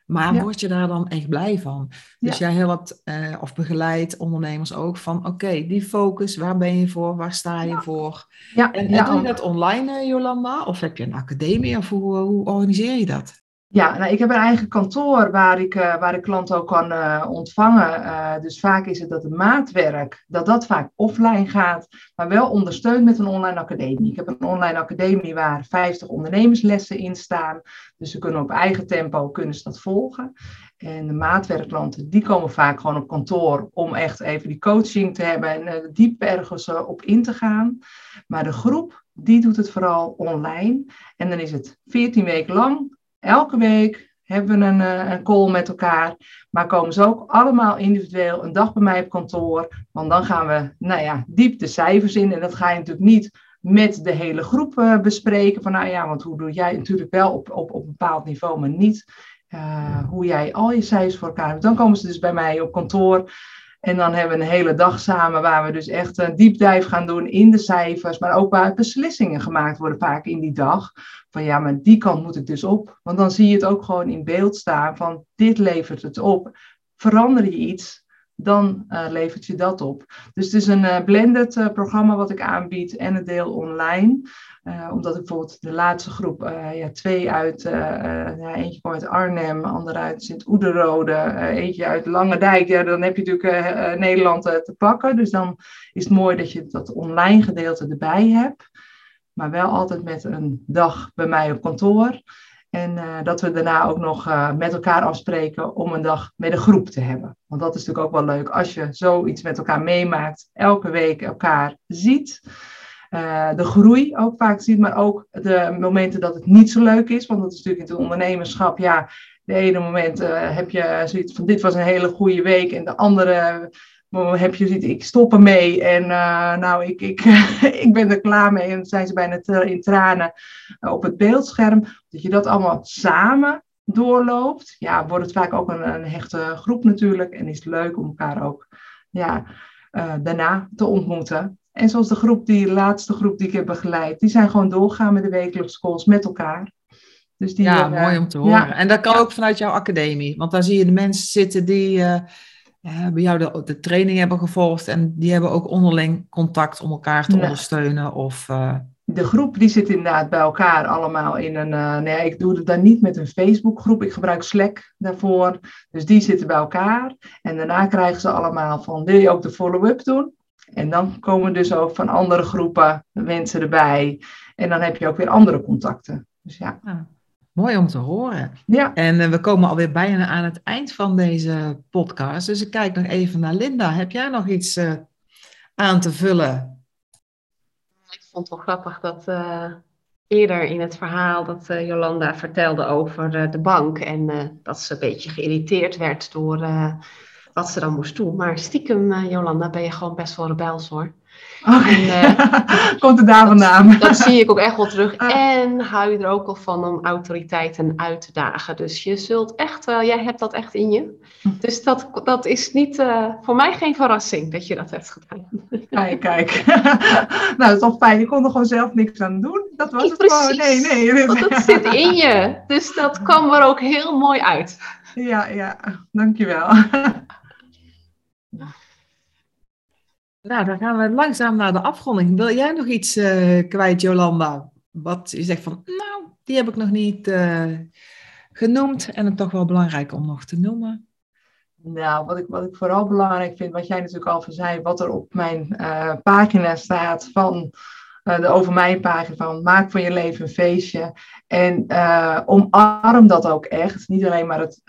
Maar ja. word je daar dan echt blij van? Dus jij helpt uh, of begeleidt ondernemers ook van, oké, die focus, waar ben je voor, waar sta je voor? Ja. En, en doe je dat online, Jolanda? Of heb je een academie of hoe, hoe organiseer je dat? Ja, nou, ik heb een eigen kantoor waar ik, uh, waar ik klanten ook kan uh, ontvangen. Uh, dus vaak is het dat het maatwerk, dat dat vaak offline gaat, maar wel ondersteund met een online academie. Ik heb een online academie waar 50 ondernemerslessen in staan. Dus ze kunnen op eigen tempo kunnen dat volgen. En de maatwerkklanten, die komen vaak gewoon op kantoor om echt even die coaching te hebben en diep ergens op in te gaan. Maar de groep, die doet het vooral online. En dan is het 14 weken lang Elke week hebben we een, eh, een call met elkaar. Maar komen ze ook allemaal individueel een dag bij mij op kantoor. Want dan gaan we, nou ja, diep de cijfers in. En dat ga je natuurlijk niet met de hele groep uh, bespreken. Van nou ja, want hoe doe jij natuurlijk wel op, op, op een bepaald niveau, maar niet uh, hoe jij al je cijfers voor elkaar hebt. Dan komen ze dus bij mij op kantoor. En dan hebben we een hele dag samen waar we dus echt een diepdijf gaan doen in de cijfers. Maar ook waar beslissingen gemaakt worden vaak in die dag. Van ja, maar die kant moet ik dus op. Want dan zie je het ook gewoon in beeld staan van dit levert het op. Verander je iets, dan uh, levert je dat op. Dus het is een uh, blended uh, programma wat ik aanbied en een deel online. omdat ik bijvoorbeeld de laatste groep, ja, twee uit, eentje kwam uit Arnhem, ander uit Sint-Oederode, eentje uit Langendijk. Ja, dan heb je natuurlijk Nederland te pakken. Dus dan is het mooi dat je dat online gedeelte erbij hebt. Maar wel altijd met een dag bij mij op kantoor. En uh, dat we daarna ook nog uh, met elkaar afspreken om een dag met een groep te hebben. Want dat is natuurlijk ook wel leuk als je zoiets met elkaar meemaakt, elke week elkaar ziet. Uh, de groei ook vaak ziet, maar ook de momenten dat het niet zo leuk is. Want dat is natuurlijk in het ondernemerschap, ja, de ene moment heb je zoiets van dit was een hele goede week en de andere heb je ziet, ik stop ermee en uh, nou, ik, ik, [LAUGHS] ik ben er klaar mee. En dan zijn ze bijna in tranen uh, op het beeldscherm. Dat je dat allemaal samen doorloopt. Ja, wordt het vaak ook een, een hechte groep natuurlijk. En is het leuk om elkaar ook ja, uh, daarna te ontmoeten. En zoals de groep, die laatste groep die ik heb begeleid, die zijn gewoon doorgaan met de wekelijkse calls met elkaar. Dus die, ja, mooi om te horen. Ja. En dat kan ook vanuit jouw academie. Want daar zie je de mensen zitten die uh, bij jou de, de, training hebben gevolgd en die hebben ook onderling contact om elkaar te ondersteunen? Of, uh... De groep die zit inderdaad bij elkaar allemaal in een. Uh, nee, ik doe het dan niet met een Facebookgroep. Ik gebruik Slack daarvoor. Dus die zitten bij elkaar. En daarna krijgen ze allemaal van: wil je ook de follow-up doen? En dan komen dus ook van andere groepen mensen erbij. En dan heb je ook weer andere contacten. Dus ja. ja. Mooi om te horen. Ja. En uh, we komen alweer bijna aan het eind van deze podcast. Dus ik kijk nog even naar Linda. Heb jij nog iets uh, aan te vullen? Ik vond het wel grappig dat uh, eerder in het verhaal dat Jolanda vertelde over de bank. En dat ze een beetje geïrriteerd werd door wat ze dan moest doen. Maar stiekem, Jolanda, ben je gewoon best wel rebels hoor. En, uh, [LAUGHS] Komt het daar vandaan? Dat, zie ik ook echt wel terug. Ah. En hou je er ook al van om autoriteiten uit te dagen. Dus je zult echt, uh, jij hebt dat echt in je. Dus dat, dat is niet, uh, voor mij geen verrassing dat je dat hebt gedaan. Kijk, kijk. [LAUGHS] nou, dat is toch fijn. Je kon er gewoon zelf niks aan doen. Dat was het precies. gewoon. Nee, nee. Want dat [LAUGHS] zit in je. Dus dat kwam er ook heel mooi uit. Ja, ja. Dankjewel. Nou, dan gaan we langzaam naar de afronding. Wil jij nog iets uh, kwijt, Jolanda? Wat je zegt van, nou, die heb ik nog niet uh, genoemd en het toch wel belangrijk om nog te noemen. Nou, wat ik, wat ik vooral belangrijk vind, wat jij natuurlijk al zei, wat er op mijn uh, pagina staat van de over mijn pagina van maak van je leven een feestje. En omarm dat ook echt. Niet alleen maar het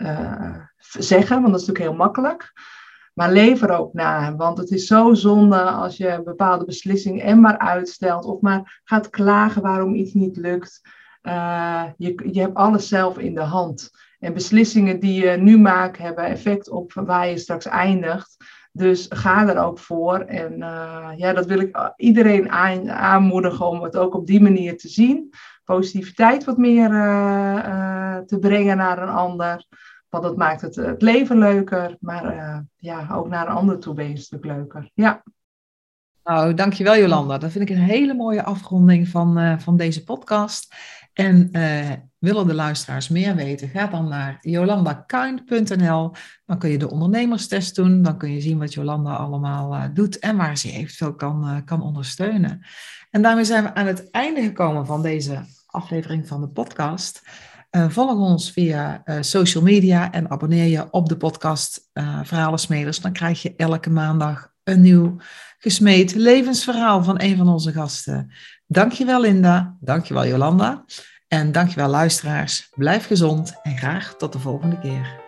zeggen, want dat is natuurlijk heel makkelijk. Maar leef er ook naar. Want het is zo zonde als je een bepaalde beslissing en maar uitstelt. Of maar gaat klagen waarom iets niet lukt. Uh, je, je hebt alles zelf in de hand. En beslissingen die je nu maakt hebben effect op waar je straks eindigt. Dus ga er ook voor. En uh, ja, dat wil ik iedereen aan, aanmoedigen om het ook op die manier te zien. Positiviteit wat meer te brengen naar een ander. Want dat maakt het, het leven leuker, maar uh, ja, ook naar een ander toe ben je leuker. Ja. Nou, dankjewel Jolanda. Dat vind ik een hele mooie afronding van, uh, van deze podcast. En uh, willen de luisteraars meer weten, ga dan naar jolandakind.nl. Dan kun je de ondernemerstest doen. Dan kun je zien wat Jolanda allemaal doet en waar ze eventueel kan, kan ondersteunen. En daarmee zijn we aan het einde gekomen van deze aflevering van de podcast. Uh, volg ons via uh, social media en abonneer je op de podcast uh, Verhalensmeders. Dan krijg je elke maandag een nieuw gesmeed levensverhaal van een van onze gasten. Dankjewel Linda, dankjewel Jolanda en dankjewel luisteraars. Blijf gezond en graag tot de volgende keer.